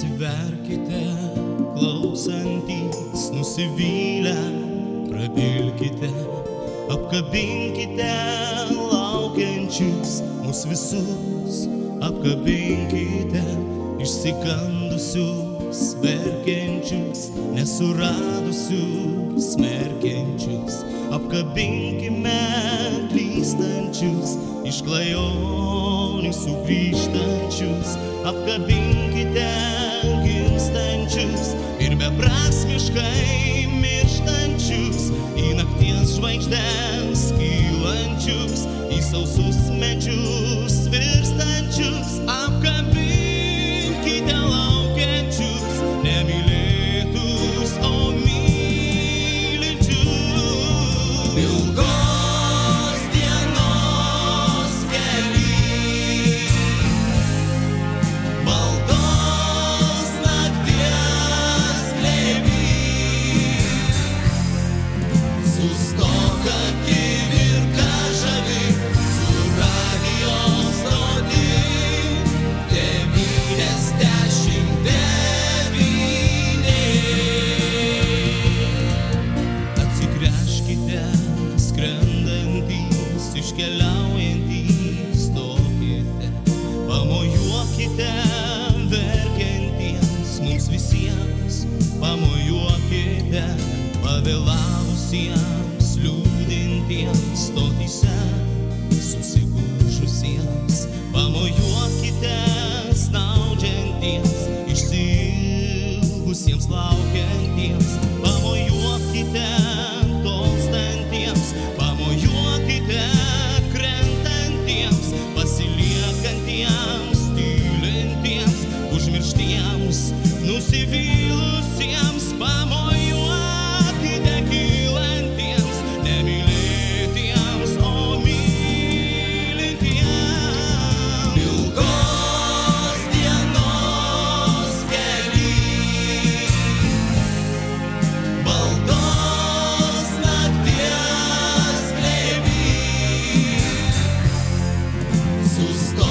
Atsiverkite, klausantys, nusivylę, prabilkite, apkabinkite laukiančius mus visus, apkabinkite išsigandusius, verkiančius, nesuradusius, smerkiančius, apkabinkime klystančius, iš klajonių sugrįžtančius, apkabinkite beprasmiškai mirštančius, į nakties žvaigždės kylančius, į sausus medžius liūdintiems stotyse, susigūžusiems, pamojuokite, snaudžiantiems, išsilgusiems laukiantiems, stop.